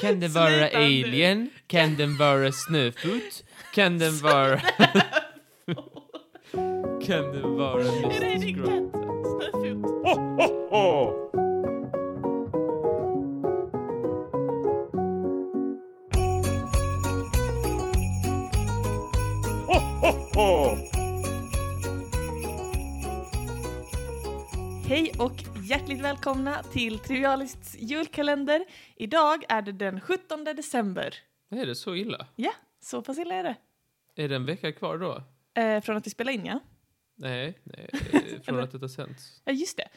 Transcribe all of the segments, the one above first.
Kan den vara alien? Kan den vara snöfot? Kan den vara... kan den vara Är det din katt? Snöfot? Hej och hjärtligt välkomna till Trivialists julkalender. Idag är det den 17 december. Är det så illa? Ja, så pass illa är det. Är det en vecka kvar då? Eh, från att vi spelar in, ja. Nej, nej eh, från att detta sänds. Ja, just det.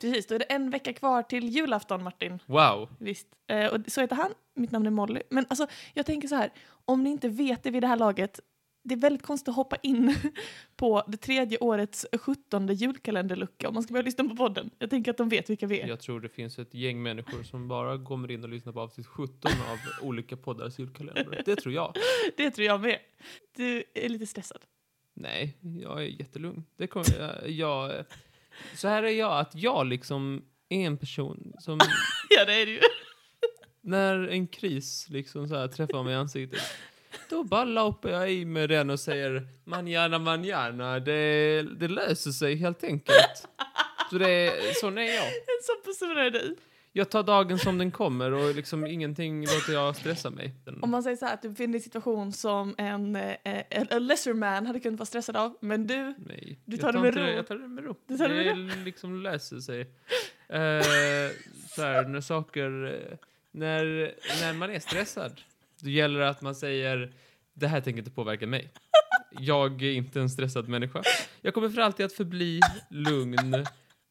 Precis, då är det en vecka kvar till julafton, Martin. Wow! Visst. Eh, och så heter han. Mitt namn är Molly. Men alltså, jag tänker så här, om ni inte vet det vid det här laget, det är väldigt konstigt att hoppa in på det tredje årets sjuttonde julkalenderlucka om man ska börja lyssna på podden. Jag tänker att de vet vilka vi är. Jag tror det finns ett gäng människor som bara kommer in och lyssnar på avsnitt 17 av olika poddars julkalender. Det tror jag. Det tror jag med. Du är lite stressad. Nej, jag är jättelugn. Det kommer, jag, jag, så här är jag, att jag liksom är en person som Ja, det är det ju. när en kris liksom så här träffar mig i ansiktet, då bara lapar jag i med den och säger manjana manjana, det, det löser sig helt enkelt. Så det sån är jag. En sån person är du. Jag tar dagen som den kommer och liksom ingenting låter jag stressa mig. Om man säger så här att du befinner dig i en situation som en, eh, en, en lesser man hade kunnat vara stressad av, men du, Nej, Du tar det med ro. Jag tar det med ro. Du tar det med det liksom löser sig. Eh, så här, när saker... När, när man är stressad, då gäller det att man säger det här tänker inte påverka mig. Jag är inte en stressad människa. Jag kommer för alltid att förbli lugn.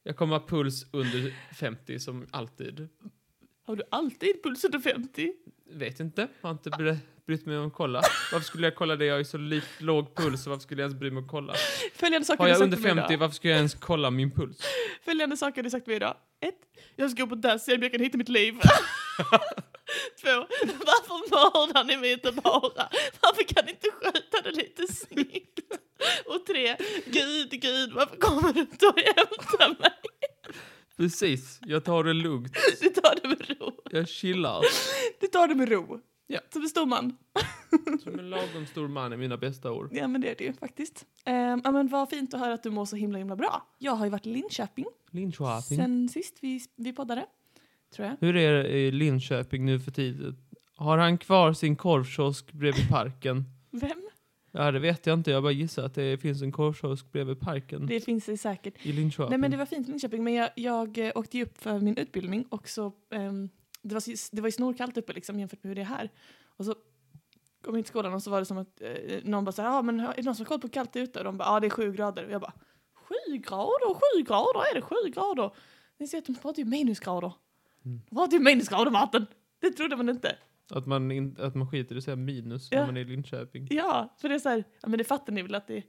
Jag kommer ha puls under 50 som alltid. har du alltid puls under 50? Vet inte, har inte bry- brytt mig om att kolla. Varför skulle jag kolla det? Jag har ju så lit, låg puls, varför skulle jag ens bry mig om att kolla? Följande saker Har jag under till mig 50, idag. varför ska jag ens kolla min puls? Följande saker har du sagt till mig idag. Ett, jag ska gå på dass, jag kan hitta mitt liv. Två, varför mördar ni mig inte bara? Varför kan ni inte sköta det lite snyggt? Och tre, gud, gud, varför kommer du inte och hämtar mig? Precis, jag tar det lugnt. Du tar det med ro. Jag chillar. Du tar det med ro. Ja. Som en stor man. Som en lagom stor man i mina bästa år. Ja, men det är det ju faktiskt. Ja, men vad fint att höra att du mår så himla, himla bra. Jag har ju varit i Linköping Linköping. sen sist vi, vi poddade, tror jag. Hur är det i Linköping nu för tiden? Har han kvar sin korvkiosk bredvid parken? Vem? Ja, det vet jag inte. Jag bara gissar att det finns en korvkiosk bredvid parken Det finns det säkert. i Linköping. Nej men det var fint i Linköping, men jag, jag eh, åkte ju upp för min utbildning och så, ehm, det, var, så- det var ju snorkallt uppe liksom jämfört med hur det är här. Och så kom jag till skolan och så var det som att eh, någon bara såhär, ja men är det någon som har koll på hur kallt det är ute? Och de bara, ja det är sju grader. Och jag bara, sju grader, sju grader, är det sju grader? Ni ser att de pratar ju minusgrader. Mm. Pratar ju minusgrader! Det trodde man inte. Att, man in, att man skiter i att säga minus Ja. när man är i Linköping. Ja, för det är såhär, ja men det fattar ni väl att det,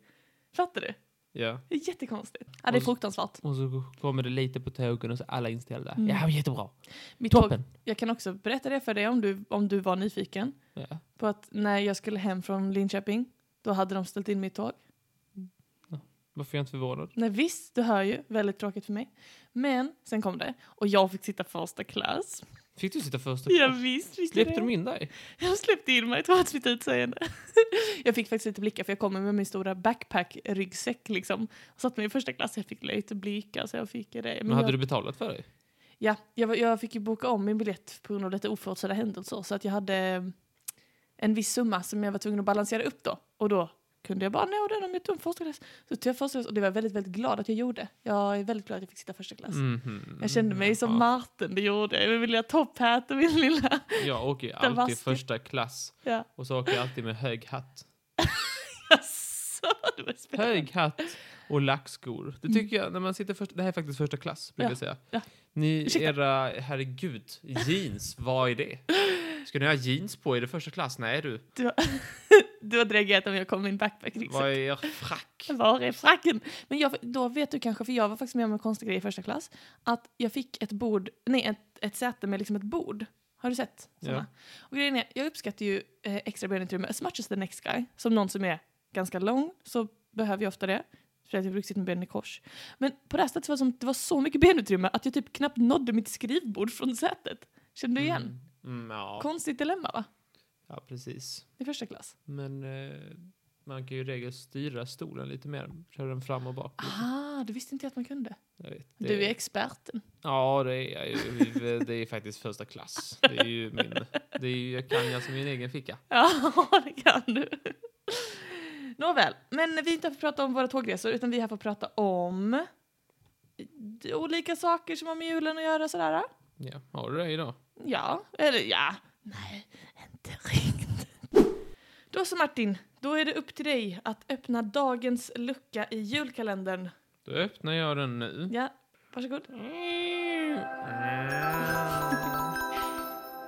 fattar du? Ja. Det är jättekonstigt. Ja det är Och så- fruktansvärt. Och så kommer det lite på tågen och så är alla inställda. Mm. Ja, jättebra. Mitt tåg, Toppen. jag kan också berätta det för dig om du, om du var nyfiken. Ja. på att när jag skulle hem från Linköping, då hade de ställt in mitt tåg. Varför är jag inte förvånad? Nej visst, du hör ju, väldigt tråkigt för mig. Men sen kom det, och jag fick sitta första klass. Fick du sitta först? Ja visst, visst Släppte det. de in dig? Jag släppte in mig trots mitt utseende. jag fick faktiskt lite blickar för jag kommer med min stora backpack-ryggsäck liksom. Och satt mig i första klass, jag fick lite blickar så jag fick det. Men Men hade jag, du betalat för dig? Ja, jag, jag fick ju boka om min biljett på grund av lite oförutsedda händelser. Så att jag hade en viss summa som jag var tvungen att balansera upp då. Och då kunde jag bara nå den om jag tog första klass. Så tog jag första klass och det var jag väldigt, väldigt glad att jag gjorde. Jag är väldigt glad att jag fick sitta första klass. Mhm. Jag kände mig som Ja. Martin, det gjorde jag. Med min lilla top hat och min lilla... Jag åker ju alltid vaske. första klass Ja. och så åker jag alltid med hög hatt. Jaså, det var spännande. Hög hatt och lackskor. Det tycker jag, när man sitter först, det här är faktiskt första klass, brukar Ja, jag säga. ja. Ni, Ursäkta. era, herregud, jeans, vad är det? Ska ni ha jeans på er i första klass? Nej du. Du, har- du hade reagerat om jag kom med min backpack. Liksom. Vad är frack? Var är fracken? Men jag, då vet du kanske, för jag var faktiskt med om en konstig grej i första klass, att jag fick ett bord, nej ett, ett säte med liksom ett bord. Har du sett såna? Ja. Och grejen är, jag uppskattar ju eh, extra benutrymme as much as the next guy. Som någon som är ganska lång så behöver jag ofta det. Speciellt jag brukar sitta med benen i kors. Men på det här stället var det, som, det var så mycket benutrymme att jag typ knappt nådde mitt skrivbord från sätet. Kände du igen? Mm. Mm, ja. Konstigt dilemma va? Ja, precis. I första klass. Men eh, man kan ju i regel styra stolen lite mer. Köra den fram och bak. lite. Ah, du visste inte att man kunde. Jag vet, Du är experten. Ja, det är, ju- det är faktiskt första klass. Det är ju min... Det är ju, jag kan jag som min egen ficka. Ja, det kan du. Nåväl, men vi är inte här för att prata om våra tågresor utan vi är här för att prata om olika saker som har med julen att göra sådär. Ja, har du det idag? Ja, eller ja. Nej, inte riktigt. Då så Martin, då är det upp till dig att öppna dagens lucka i julkalendern. Då öppnar jag den nu. Ja, varsågod.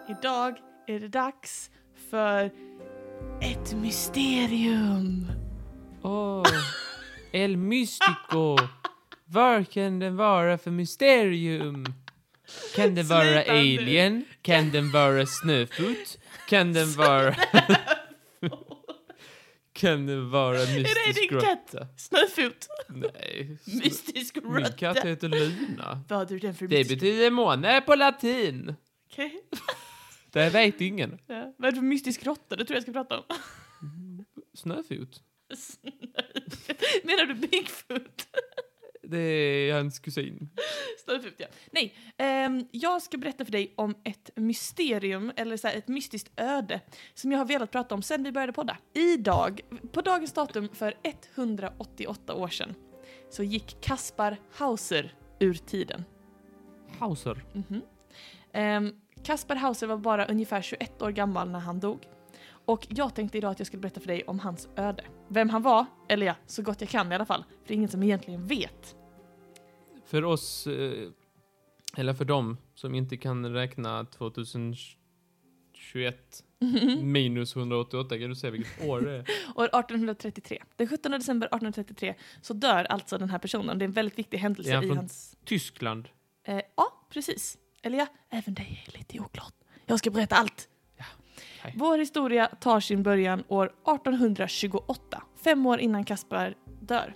Idag är det dags för ett mysterium. Åh, El Mystico. Vad kan den vara för mysterium? Kan den vara Sluta nu. alien? Kan den vara snöfot? Kan den vara... kan den vara mystisk din katt? råtta? Snöfot. Nej. Mystisk Min katt råtta. heter Luna. Vad har du den för Det mystisk... betyder måne på latin. Okej. Det vet ingen. Ja. Vad är det för mystisk råtta? Det tror jag ska prata om. Snöfot. Menar du Bigfoot? Det är hans kusin. Snöfot, ja. Nej, ehm, jag ska berätta för dig om ett mysterium, eller så här, ett mystiskt öde, som jag har velat prata om sedan vi började podda. Idag, på dagens datum för 188 år sedan, så gick Kaspar Hauser ur tiden. Hauser. Mhm. Ehm, Kaspar Hauser var bara ungefär 21 år gammal när han dog. Och jag tänkte idag att jag skulle berätta för dig om hans öde. Vem han var, eller ja, så gott jag kan i alla fall. För det är ingen som egentligen vet. För oss, eh, eller för dem som inte kan räkna 2021 minus 188, kan du säga vilket år det är? År 1833. Den 17 december 1833 så dör alltså den här personen. Det är en väldigt viktig händelse Ja, i från- hans... Tyskland. Eh, ja, precis. Eller ja, även det är lite oklart. Jag ska berätta allt. Okej. Vår historia tar sin början år 1828, fem år innan Kaspar dör.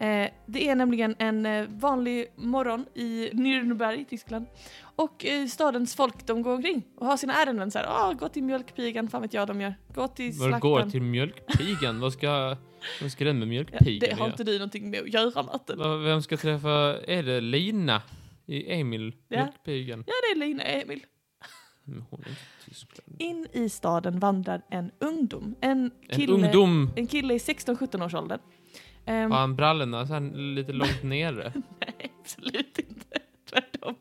Eh, det är nämligen en eh, vanlig morgon i Nürnberg i Tyskland. Och eh, stadens folk de går omkring och har sina ärenden så här. Ah, gå till mjölkpigan, fan vet jag de gör. Gå till Vad slakten. går till mjölkpigan? vad, ska, vad ska den med Ja, mjölkpigan det har inte du någonting med att göra Martin. Vem ska träffa, är det Lina i Emil, Ja. mjölkpigan? Ja, det är Lina Emil. Hon är inte Tyskland. In i staden vandrar en ungdom. En En kille, ungdom. En kille i 16-17 års ålder. Ehm, Har han brallorna så lite långt nere? Nej, absolut inte. Tvärtom.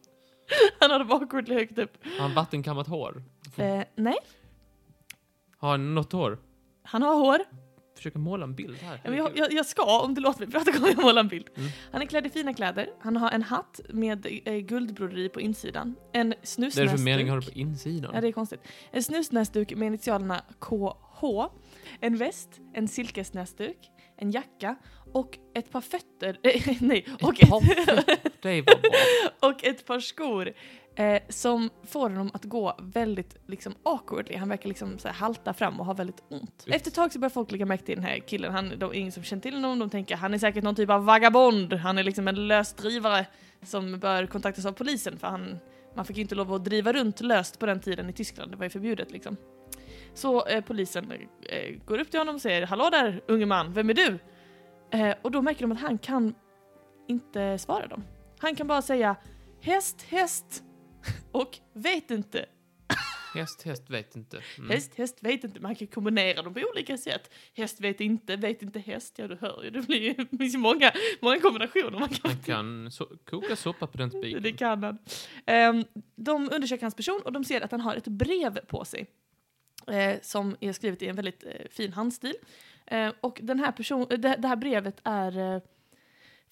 Han hade bakåt högt upp. Har han vattenkammat hår? Eh, nej, Har han något hår? han har hår. Försöka måla en bild här. Ja, Jag, jag, jag ska, om du låter mig prata, kommer jag måla en bild. Mm. Han är klädd i fina kläder. Han har en hatt med eh, guldbroderi på insidan. En Det är snusnäsduk. för mening har du på insidan. Ja, det är konstigt. En snusnäsduk med initialerna KH. En väst, en silkesnäsduk, en jacka och ett par fötter. nej, och Ett ett, Det och ett par skor eh, som får honom att gå väldigt liksom awkwardly. Han verkar liksom så här, halta fram och ha väldigt ont. Efter ett tag så börjar folk lägga märke till den här killen. Han, de, ingen som känner till honom. De tänker han är säkert någon typ av vagabond. Han är liksom en lösdrivare som bör kontaktas av polisen för han, man fick ju inte lov att driva runt löst på den tiden i Tyskland. Det var ju förbjudet liksom. Så eh, polisen eh, går upp till honom och säger Hallå där unge man, vem är du? Eh, och då märker de att han kan inte svara dem. Han kan bara säga häst, häst och vet inte. Häst, häst, vet inte. Mm. Häst, häst, vet inte. Man kan kombinera dem på olika sätt. Häst vet inte, vet inte häst. Ja, du hör ju. Det blir ju finns många, många kombinationer man kan Han kan so koka soppa på den spiken. Det kan han. Ehm, de undersöker hans person och de ser att han har ett brev på sig. eh, som är skrivet i en väldigt eh, fin handstil. Eh, och den här person, eh, det, det här brevet är eh,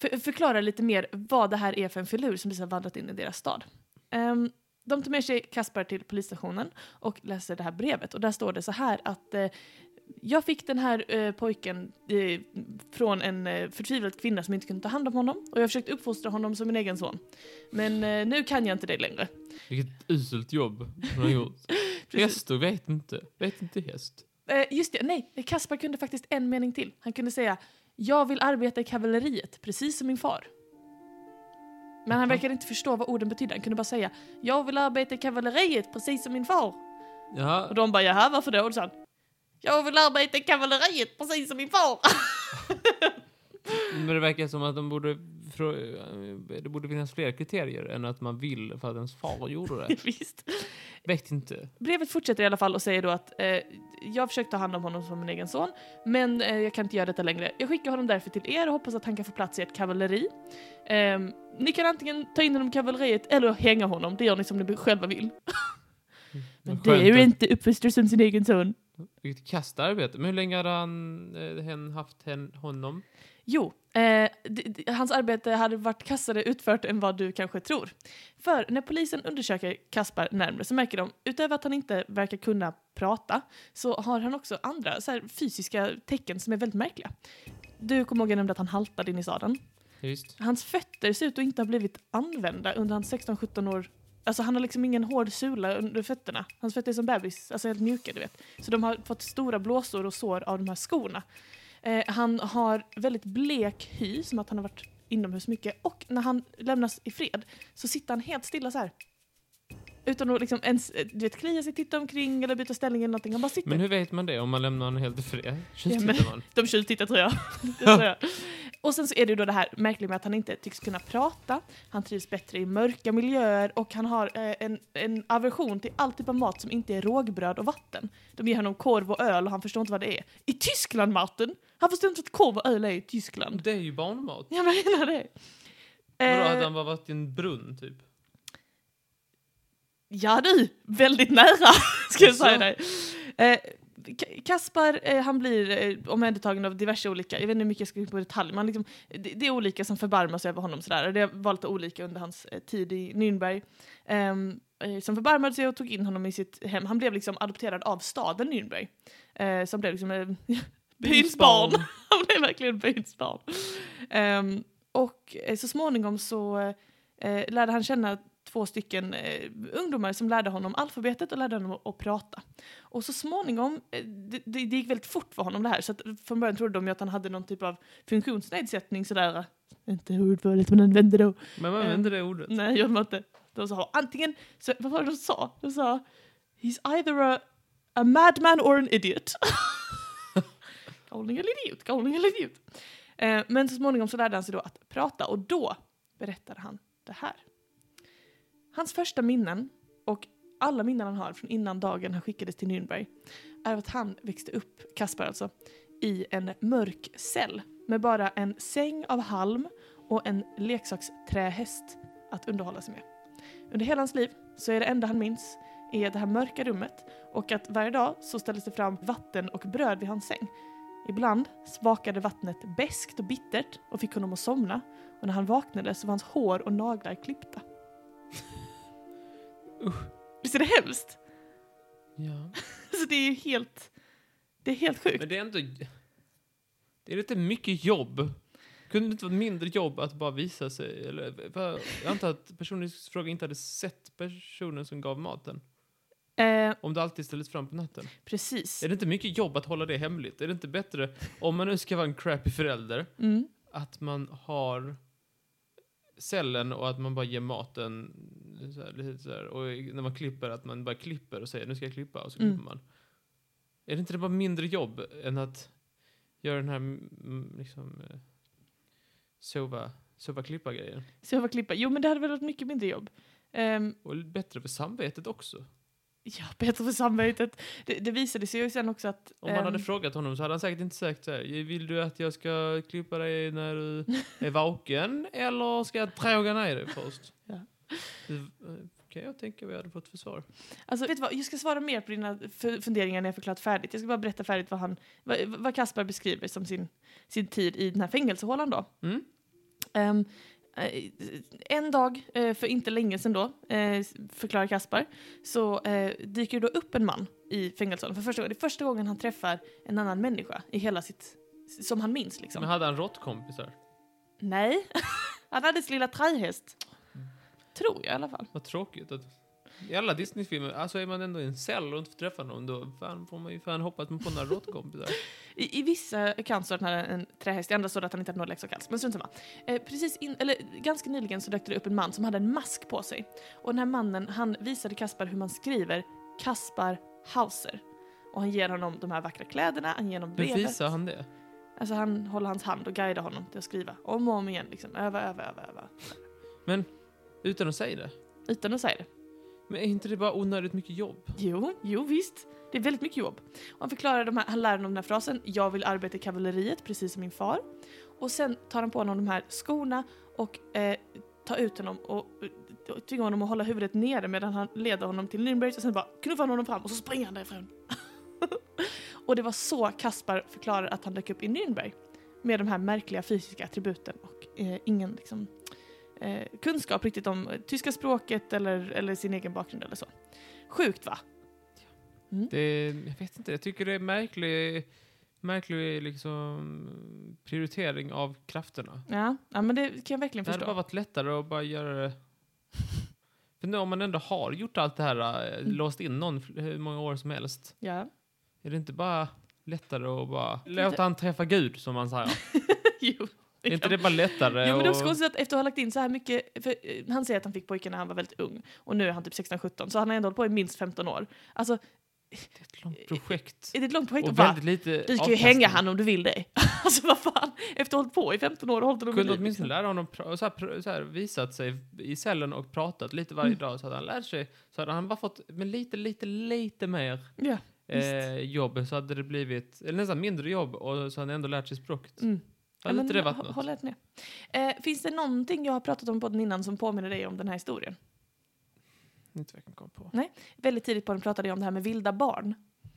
för, förklarar lite mer vad det här är för en filur som precis har vandrat in i deras stad. Ehm, de tar med sig Kaspar till polisstationen och läser det här brevet och där står det så här att eh, jag fick den här eh, pojken eh, från en eh, förtvivlad kvinna som inte kunde ta hand om honom och jag har försökt uppfostra honom som min egen son. Men eh, nu kan jag inte det längre. Vilket uselt jobb han har gjort. Hästar vet inte. Vet inte häst. Eh, just det, nej, Kaspar kunde faktiskt en mening till. Han kunde säga jag vill arbeta i kavalleriet, precis som min far. Men han Jaha. verkar inte förstå vad orden betyder. Han kunde bara säga Jag vill arbeta i kavalleriet precis som min far. Ja, Och de bara jaha varför då? Och så sa han Jag vill arbeta i kavalleriet precis som min far. men det verkar som att de borde, det borde finnas fler kriterier än att man vill för att ens far gjorde det. Visst. Vet inte. Brevet fortsätter i alla fall och säger då att eh, jag försökte ta hand om honom som min egen son, men eh, jag kan inte göra detta längre. Jag skickar honom därför till er och hoppas att han kan få plats i ett kavalleri. Eh, ni kan antingen ta in honom i kavalleriet eller hänga honom, det gör ni som ni själva vill. Men Vad det är ju inte uppfostrar som sin egen son. Vilket kastarbete. Men hur länge hade han, eh, haft hen, honom? Jo, eh, hans arbete hade varit kassare utfört än vad du kanske tror. För när polisen undersöker Kaspar närmare så märker de, utöver att han inte verkar kunna prata, så har han också andra så här, fysiska tecken som är väldigt märkliga. Du kommer ihåg jag nämnde att han haltade in i staden. Just. Hans fötter ser ut att inte ha blivit använda under hans 16-17 år. Alltså han har liksom ingen hård sula under fötterna. Hans fötter är som bebis, alltså helt mjuka du vet. Så de har fått stora blåsor och sår av de här skorna. Eh, han har väldigt blek hy, som att han har varit inomhus mycket. Och när han lämnas i fred så sitter han helt stilla så här. Utan att liksom ens eh, du vet, klia sig, titta omkring eller byta ställning eller någonting. Han bara sitter. Men hur vet man det om man lämnar honom helt i fred? Ja, Tjuvtittar man? De tjuvtittar tror jag. tror jag. Och sen så är det då det här märkliga med att han inte tycks kunna prata, han trivs bättre i mörka miljöer och han har eh, en, en aversion till all typ av mat som inte är rågbröd och vatten. De ger honom korv och öl och han förstår inte vad det är. I Tyskland Martin! Han förstår inte att korv och öl är i Tyskland. Det är ju barnmat. Jag menar det. Vadå, Eh, hade han bara varit i en brunn typ? Ja du, väldigt nära ska jag säga dig. Eh, Kaspar, eh, han blir eh, omhändertagen av diverse olika, jag vet inte hur mycket jag ska gå in på detalj, men liksom, det, det är olika som förbarmar sig över honom sådär. Det var lite olika under hans eh, tid i Nürnberg. Ehm, eh, som förbarmade sig och tog in honom i sitt hem. Han blev liksom adopterad av staden Nürnberg. Eh, som blev liksom eh, byns barn. Han blev verkligen byns barn. Ehm, och eh, så småningom så eh, lärde han känna två stycken eh, ungdomar som lärde honom alfabetet och lärde honom att, att prata. Och så småningom, eh, det, det, gick väldigt fort för honom det här, så att från början trodde de ju att han hade någon typ av funktionsnedsättning sådär, inte ordvalet man använde då. Men man använder det ordet. Nej, gjorde man inte. De sa antingen, så, vad var det de sa? De sa, he's either a, a madman or an idiot. galning eller idiot, galning eller idiot. Eh, men så småningom så lärde han sig då att prata och då berättade han det här. Hans första minnen, och alla minnen han har från innan dagen han skickades till Nürnberg, är att han växte upp, Kaspar alltså, i en mörk cell med bara en säng av halm och en leksaksträhäst att underhålla sig med. Under hela hans liv så är det enda han minns är det här mörka rummet och att varje dag så ställdes det fram vatten och bröd vid hans säng. Ibland smakade vattnet beskt och bittert och fick honom att somna och när han vaknade så var hans hår och naglar klippta. Usch. Visst är det hemskt? Ja. Alltså det är ju helt... Det är helt sjukt. Men det är ändå... Det är lite mycket jobb. Kunde det inte vara mindre jobb att bara visa sig? Eller, jag antar att personen i fråga inte hade sett personen som gav maten. Eh, Om det alltid ställdes fram på natten. precis. Är det inte mycket jobb att hålla det hemligt? Är det inte bättre, om man nu ska vara en crappy förälder, Mm. att man har cellen och att man bara ger maten så här, lite så här, och när man klipper att man bara klipper och säger nu ska jag klippa och så Mm. klipper man. Är det inte det bara mindre jobb än att göra den här mm, liksom eh, sova, sova klippa grejen? Var klippa. Jo men det hade väl varit mycket mindre jobb. Ehm, Och bättre för samvetet också. ja, bättre för samvetet. Det, det visade sig ju sen också att... Om man hade ehm, frågat honom så hade han säkert inte sagt så här, vill du att jag ska klippa dig när du är vaken eller ska jag tråga ner dig först? Ja. Eh, kan jag tänka vi hade fått för svar. Alltså, vet du vad? Jag ska svara mer på dina funderingar när jag förklarat färdigt. Jag ska bara berätta färdigt vad, han, vad, vad Kaspar beskriver som sin, sin tid i den här fängelsehålan då. Mm. Eh, en dag, eh, för inte länge sedan då, eh, förklarar Kaspar, så eh, dyker det då upp en man i fängelsehålan för första. Det är första gången han träffar en annan människa i hela sitt, som han minns liksom. Men hade han råttkompisar? Nej, han hade sin lilla trähäst. Tror jag i alla fall. Vad tråkigt att I alla Disney-filmer, alltså är man ändå i en cell och inte får träffa någon, då fan, får man ju fan hoppas man får några råttkompisar. I, I vissa account står det här en trähäst, i andra står det att han inte hade några leksaker alls. Men strunt samma. Eh, precis in, eller ganska nyligen så dök det upp en man som hade en mask på sig. Och den här mannen, han visade Kaspar hur man skriver Kaspar Hauser. Och han ger honom de här vackra kläderna, han ger honom Hur brevet. visar han det? Alltså han håller hans hand och guidar honom till att skriva om och om igen. Liksom. Öva, öva, öva, öva. Utan att säga det? Utan att säga det. Men är inte det bara onödigt mycket jobb? Jo, jo visst. Det är väldigt mycket jobb. Och han förklarar de här, han lär honom den här frasen, jag vill arbeta i kavalleriet precis som min far. Och sen tar han på honom de här skorna och eh, tar ut honom och, eh, och tvingar honom att hålla huvudet nere medan han leder honom till Nürnberg och sen bara knuffar han honom fram och så springer han därifrån. och det var så Kaspar förklarar att han dök upp i Nürnberg. Med de här märkliga fysiska attributen och eh, ingen liksom, eh, kunskap riktigt om eh, tyska språket eller, eller sin egen bakgrund eller så. Sjukt va? Det, jag vet inte, jag tycker det är märklig, märklig liksom, prioritering av krafterna. Ja, ja men det kan jag verkligen Det hade bara förstå. varit lättare att bara göra det... För nu om man ändå har gjort allt det här, äh, Mm. låst in någon hur många år som helst, Ja. är det inte bara lättare att bara låta han träffa Gud, som man säger? jo. Är inte det bara lättare? Jo men det är också och- konstigt att efter att ha lagt in så här mycket, för eh, han säger att han fick pojken när han var väldigt ung och nu är han typ 16-17 så han har ändå hållit på i minst 15 år. Alltså Det är ett långt projekt. är det ett långt projekt att Och bara, lite du kan ju avkastning. hänga han om du vill det. alltså vad fan, efter att ha hållit på i 15 år och hållit honom Kunde åtminstone liksom. lära honom så här, så här, visat sig i cellen och pratat lite varje Mm. dag så hade han lärt sig. Så hade han bara fått med lite, lite, lite mer Ja, eh, jobb så hade det blivit, eller nästan mindre jobb och så hade han ändå lärt sig språket. mm. Ja, men det något? Håller med. Eh, finns det någonting jag har pratat om på podden innan som påminner dig om den här historien? Inte vad jag kan komma på. Väldigt tidigt på den pratade jag om det här med vilda barn.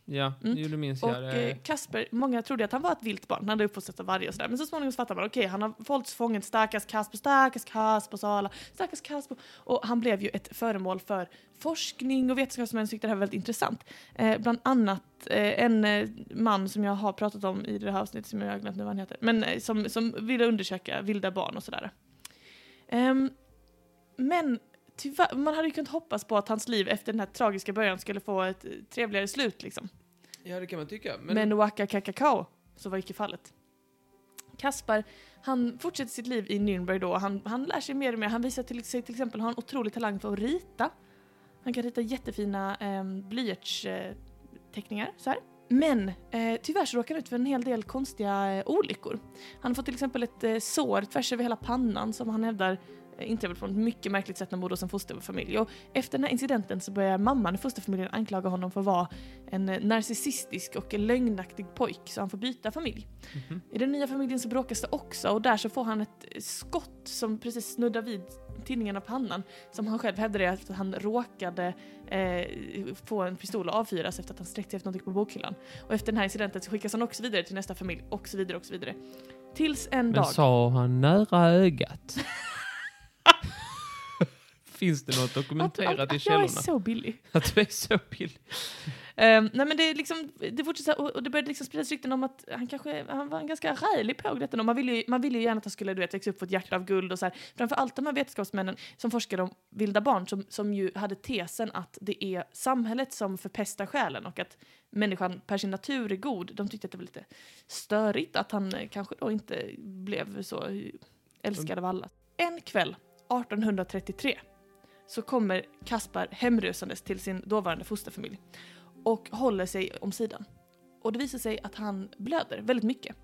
Ja, Mm. minns Och eh, Kasper, många trodde att han var ett vilt barn, han hade uppfostrats av varje och sådär. Men så småningom så fattar man, okej han har hållits fången, stackars Kasper, stackars Kasper, sa alla, stackars Kasper. Och han blev ju ett föremål för forskning och vetenskapsmän tyckte det här var väldigt intressant. Eh, bland annat eh, en eh, man som jag har pratat om i det här avsnittet, som jag har glömt nu vad han heter, men eh, som, som ville undersöka vilda barn och sådär. Ehm, men tyvärr, man hade ju kunnat hoppas på att hans liv efter den här tragiska början skulle få ett eh, trevligare slut liksom. Ja, det kan man tycka. Men, Men Waka kakakao, så var icke fallet. Kaspar, han fortsätter sitt liv i Nürnberg då. Han, han lär sig mer och mer. Han visar till sig till exempel har en otrolig talang för att rita. Han kan rita jättefina eh, blyertsteckningar så här. Men eh, tyvärr så råkar han ut för en hel del konstiga eh, olyckor. Han har fått till exempel ett eh, sår tvärs över hela pannan som han hävdar inträffade från ett mycket märkligt sätt när han bodde hos en fosterfamilj. Och efter den här incidenten så börjar mamman i fosterfamiljen anklaga honom för att vara en narcissistisk och lögnaktig pojk så han får byta familj. Mhm. I den nya familjen så bråkas det också och där så får han ett skott som precis snuddar vid tinningen av pannan som han själv hävdar är att han råkade eh, få en pistol att avfyras efter att han sträckte efter någonting på bokhyllan. Och efter den här incidenten så skickas han också vidare till nästa familj och så vidare och så vidare. Tills en men dag... sa han nära ögat? Finns det något dokumenterat att, i att jag är källorna? så billig. Att du är så billig? Ehm, nej men det, är liksom, det här, och, och det började liksom spridas rykten om att han kanske han var en ganska rälig påg detta. Man ville, ju, man ville ju gärna att han skulle du vet, växa upp på ett hjärta av guld och så här. Framför allt de här vetenskapsmännen som forskade om vilda barn som, som ju hade tesen att det är samhället som förpestar själen och att människan per sin natur är god. De tyckte att det var lite störigt att han eh, kanske då inte blev så eh, älskad av alla. En kväll 1833 så kommer Kaspar hemrusandes till sin dåvarande fosterfamilj och håller sig om sidan. Och det visar sig att han blöder väldigt mycket.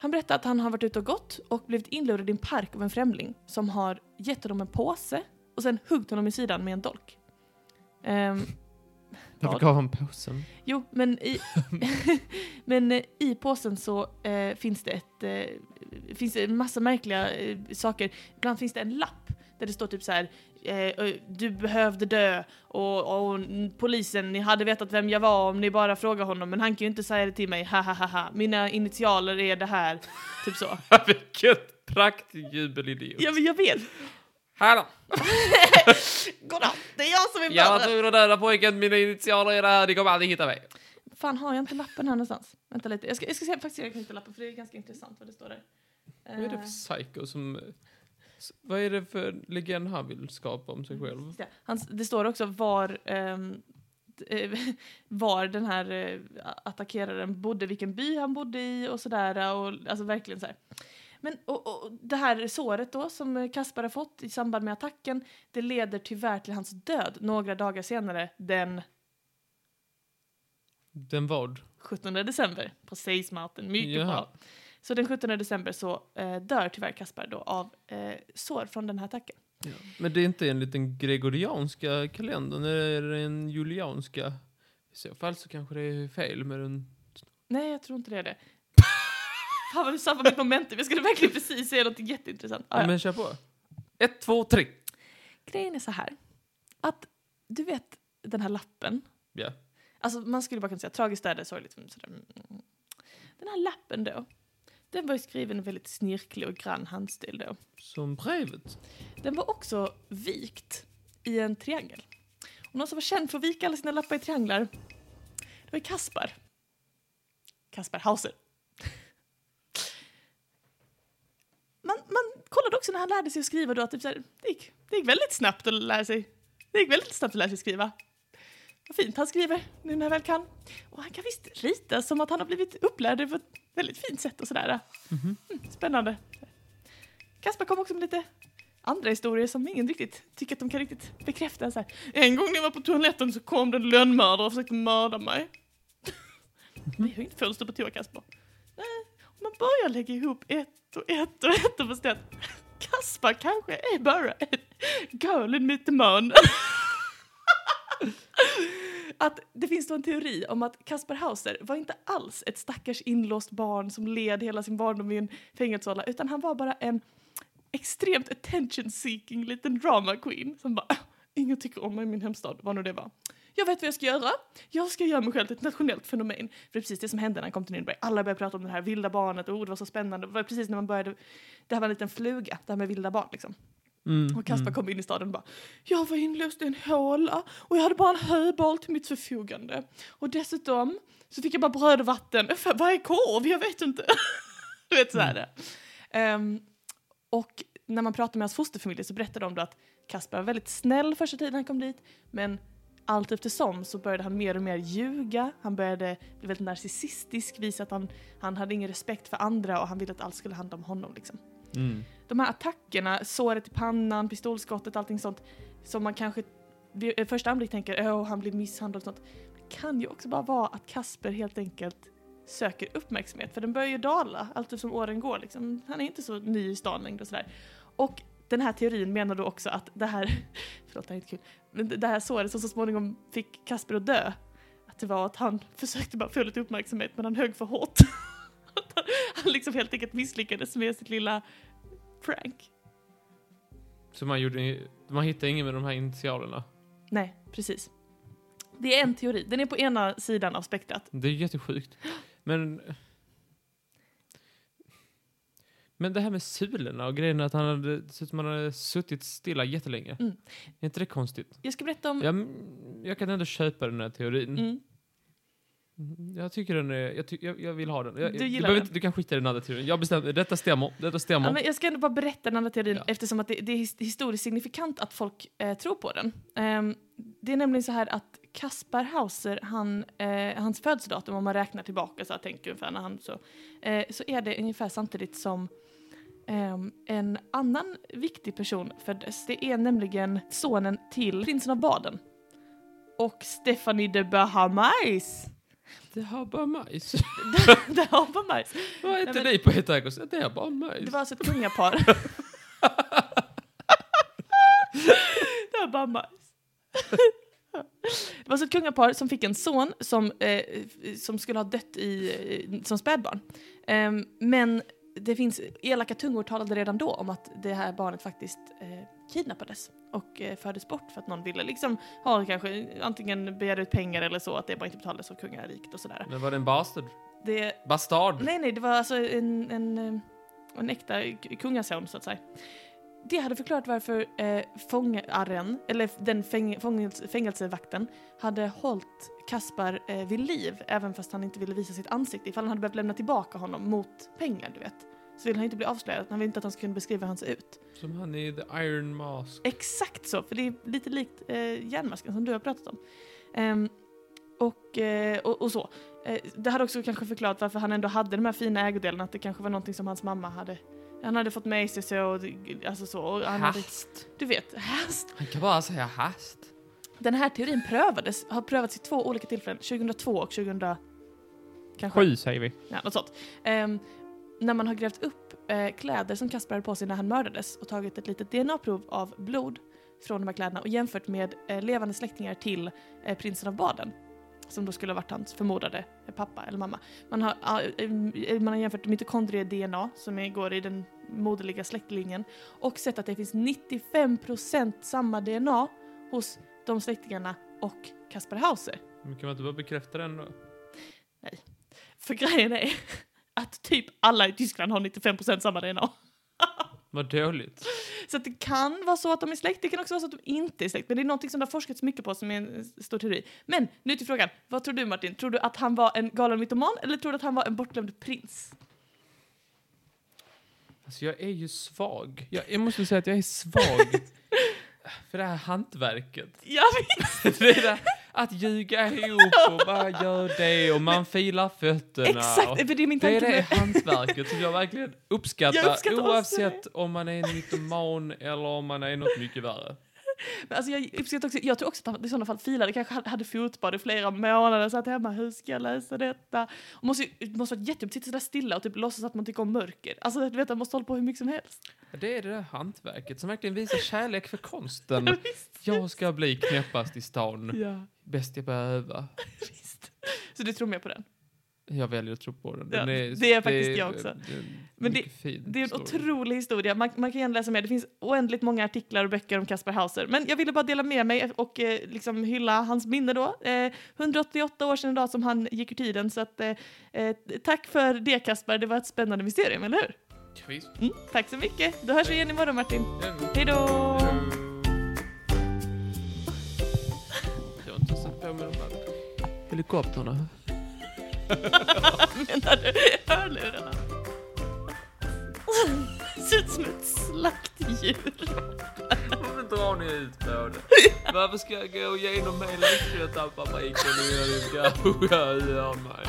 Han berättar att han har varit ute och gått och blivit inlurad i en park av en främling som har gett honom en påse och sen huggit honom i sidan med en dolk. Um, varför gav han påsen? jo, men i, men eh, i påsen så eh, finns det ett, eh, finns det en massa märkliga eh, saker. Ibland finns det en lapp där det står typ så här eh, du behövde dö och, och polisen, ni hade vetat vem jag var om ni bara frågar honom men han kan ju inte säga det till mig, ha ha ha ha. Mina initialer är det här. Typ så. Vilket praktjubelidiot. Ja men jag vet. Hallå! Goddag, det är jag som är Jag var tvungen att döda pojken, mina initialer är det här, ni kommer aldrig hitta mig. Fan har jag inte lappen här någonstans? Vänta lite, jag ska, jag ska se, faktiskt jag kan hitta lappen för det är ganska intressant vad det står där. Vad är det för psycho som... Vad är det för legend han vill skapa om sig själv? Ja, hans, det står också var, eh, var den här eh, attackeraren bodde, vilken by han bodde i och sådär. Och, alltså verkligen så här. Men och, och, det här såret då som Kaspar har fått i samband med attacken, det leder tyvärr till hans död några dagar senare, den Den vad? 17 december på Seismountain. Mycket Jaha. bra. Så den 17 december så eh, dör tyvärr Kaspar då av eh, sår från den här attacken. Men det är inte enligt den gregorianska kalendern, är det den julianska? I så fall så kanske det är fel med den... Nej, jag tror inte det är det. Fan vad du sabbar mitt momentum. Jag skulle verkligen precis säga något jätteintressant. Ah, Ja, men kör på. Ett, två, tre. Grejen är så här. Att du vet den här lappen. Ja. Alltså man skulle bara kunna säga tragiskt är det, sorgligt. Sådär. mm. Den här lappen då. Den var ju skriven i väldigt snirklig och grann handstil då. Som brevet. Den var också vikt i en triangel. Och någon som var känd för att vika alla sina lappar i trianglar, det var Kaspar. Kaspar Hauser. Man, man kollade också när han lärde sig att skriva då att typ så här, det, gick, det gick väldigt snabbt att lära sig. Det gick väldigt snabbt att lära sig skriva. Vad fint han skriver nu när han väl kan. Och han kan visst rita som att han har blivit upplärd på ett väldigt fint sätt och sådär. Mm, spännande. Kaspar kom också med lite andra historier som ingen riktigt tycker att de kan riktigt bekräfta. Så här. En gång när jag var på toaletten så kom det en lönnmördare och försökte mörda mig. Vi har inte fönster på toa, Kasper. Nej, om man börjar lägga ihop ett och ett och ett och att Kaspar kanske är bara en girl in mytoman. att det finns då en teori om att Kaspar Hauser var inte alls ett stackars inlåst barn som led hela sin barndom i en fängelsehåla, utan han var bara en extremt attention seeking liten drama queen som bara ah, ingen tycker om mig i min hemstad, vad nu det var. Jag vet vad jag ska göra. Jag ska göra mig själv till ett nationellt fenomen. För det är precis det som hände när han kom till Nürnberg. Alla började prata om det här vilda barnet och oh, det var så spännande. Det var precis när man började, det här var en liten fluga, det här med vilda barn liksom. Mm, Och Kaspar kom in i staden och bara Jag var inlåst i en håla och jag hade bara en höboll till mitt förfogande. Och dessutom så fick jag bara bröd och vatten. Vad är korv? Jag vet inte. du vet så är det. Ehm, och när man pratar med hans fosterfamilj så berättar de då att Kaspar var väldigt snäll första tiden han kom dit. Men allt eftersom så började han mer och mer ljuga. Han började bli väldigt narcissistisk, visa att han, han hade ingen respekt för andra och han ville att allt skulle handla om honom. Liksom Mm. de här attackerna, såret i pannan, pistolskottet, allting sånt som man kanske vid eh, första anblick tänker åh han blir misshandlad och sånt. Det kan ju också bara vara att Kasper helt enkelt söker uppmärksamhet för den börjar ju dala allt eftersom åren går liksom. Han är inte så ny i stan längre och sådär. Och den här teorin menar då också att det här, förlåt det här är inte kul, men det- här såret som så småningom fick Kasper att dö, att det var att han försökte bara få lite uppmärksamhet men han högg för hårt. Han liksom helt enkelt misslyckades med sitt lilla prank. Så man, gjorde, man hittade ingen med de här initialerna. Nej, precis. Det är en teori. Den är på ena sidan av spektrat. Det är jättesjukt. Men... Men det här med sulorna och grejen att han hade, som han hade suttit stilla jättelänge. Mm. Är inte det konstigt? Jag ska berätta om... Jag, jag kan ändå köpa den här teorin. Mm. Mm, Jag tycker den är, jag, ty, jag, jag vill ha den. Jag, Du du, gillar behöver den? Inte, du kan skita i den andra teorin. Jag bestämmer, detta stämmer. Detta stämmer. Ja, men jag ska ändå bara berätta den andra teorin Ja. eftersom att det, det är his- historiskt signifikant att folk eh, tror på den. Ehm, det är nämligen så här att Kaspar Hauser, han, eh, hans födelsedatum om man räknar tillbaka så jag tänker ungefär när han så, eh, så är det ungefär samtidigt som ehm, en annan viktig person föddes. Det är nämligen sonen till prinsen av Baden. Och Stephanie de Bahamais. det har bara majs. det har Bahamais. Vad Nej, heter ni på Hetagos? Det har bara majs. Det var alltså ett kungapar. det var bara majs. Det var alltså ett kungapar som fick en son som, eh, som skulle ha dött i, eh, som spädbarn. Ehm, men det finns elaka tungor talade redan då om att det här barnet faktiskt eh, kidnappades och eh, fördes bort för att någon ville liksom ha kanske antingen begära ut pengar eller så att det bara inte betalades av kungariket och sådär. Men var det en bastard? Det, Bastard? Nej, nej, det var alltså en, en, eh, en äkta kungason så att säga. Det hade förklarat varför eh, fångaren, eller den fäng, fängelse, fängelsevakten, hade hållit Kaspar eh, vid liv, även fast han inte ville visa sitt ansikte, ifall han hade behövt lämna tillbaka honom mot pengar, du vet. så vill han inte bli avslöjad. Han vill inte att de ska kunna beskriva hur han ser ut. Som han i The Iron Mask. Exakt så, för det är lite likt eh, järnmasken som du har pratat om. Ehm, och, eh, och, och så. Eh, det hade också kanske förklarat varför han ändå hade de här fina ägodelarna, att det kanske var någonting som hans mamma hade han hade fått med sig så, alltså så. Och han hade, Hast. du vet, hast. Han kan bara säga hast. Den här teorin prövades, har prövats i två olika tillfällen, 2002 och 2000... Kanske. Sju säger vi. Ja, något sånt. Ehm, när man har grävt upp eh, kläder som Kasper hade på sig när han mördades och tagit ett litet DNA-prov av blod från de här kläderna och jämfört med eh, levande släktingar till eh, prinsen av Baden som då skulle ha varit hans förmodade eh, pappa eller mamma. Man har, ah, eh, man har jämfört mitokondrie-DNA som går i den moderliga släktlinjen och sett att det finns 95% samma DNA hos de släktingarna och Kasper Hauser. Men kan man inte bara bekräfta den då? För grejen är att typ alla i Tyskland har 95% samma DNA. Vad dåligt. Så att det kan vara så att de är släkt, det kan också vara så att de inte är släkt. Men det är någonting som det har forskats mycket på som är en stor teori. Men nu till frågan, vad tror du Martin? Tror du att han var en galen mytoman eller tror du att han var en bortglömd prins? Alltså jag är ju svag. Jag, jag måste säga att jag är svag. för det här hantverket. Ja, visst! det är det, att ljuga ihop och bara gör det och man filar fötterna. Exakt, för det är min det är tanke det hantverket som jag verkligen uppskattar, Jag uppskattar också oavsett om man är en mytoman eller om man är något mycket värre. Men alltså jag uppskattar också, jag tror också att han i sådana fall filade, kanske hade- fotbad i flera månader, satt hemma, hur ska jag läsa detta? Och måste, måste vara jättejobbigt sitta sådär stilla och typ låtsas att man tycker om mörker. Alltså du vet, man måste hålla på hur mycket som helst. Det är det där hantverket som verkligen visar kärlek för konsten. Jag ska bli knäppast i stan, Ja, bäst jag behöver. visst. Så du tror mer på den? Jag väljer att tro på den. Ja, den är, det är faktiskt jag också. Det är Men det- Det är en story. otrolig historia. Man, man kan gärna läsa mer. Det finns oändligt många artiklar och böcker om Kasper Hauser. Men jag ville bara dela med mig och eh, liksom hylla hans minne då. Eh, 188 år sedan idag som han gick ur tiden. Så att, eh, eh, tack för det Kasper. Det var ett spännande mysterium, eller hur? Ja, visst. Mm, tack så mycket. Då hörs vi igen imorgon Martin. Ja. Hej då! Helikoptrarna. Menar du hörlurarna? Ser ut som ett slaktdjur. Varför drar ni ut på det? Varför ska jag gå igenom hela ni ska göra mig?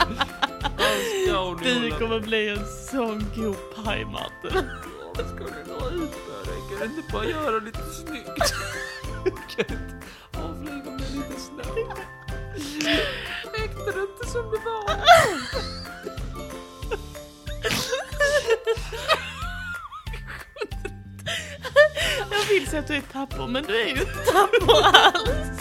Du kommer bli en sån god paj Martin. Varför ska ni dra ut på det? Kan ni inte bara göra det lite snyggt? Kan ni inte avflyga mig lite snabbt? Räckte det inte som det var? Jag vill säga att du är tapper, men du är ju inte tapper alls.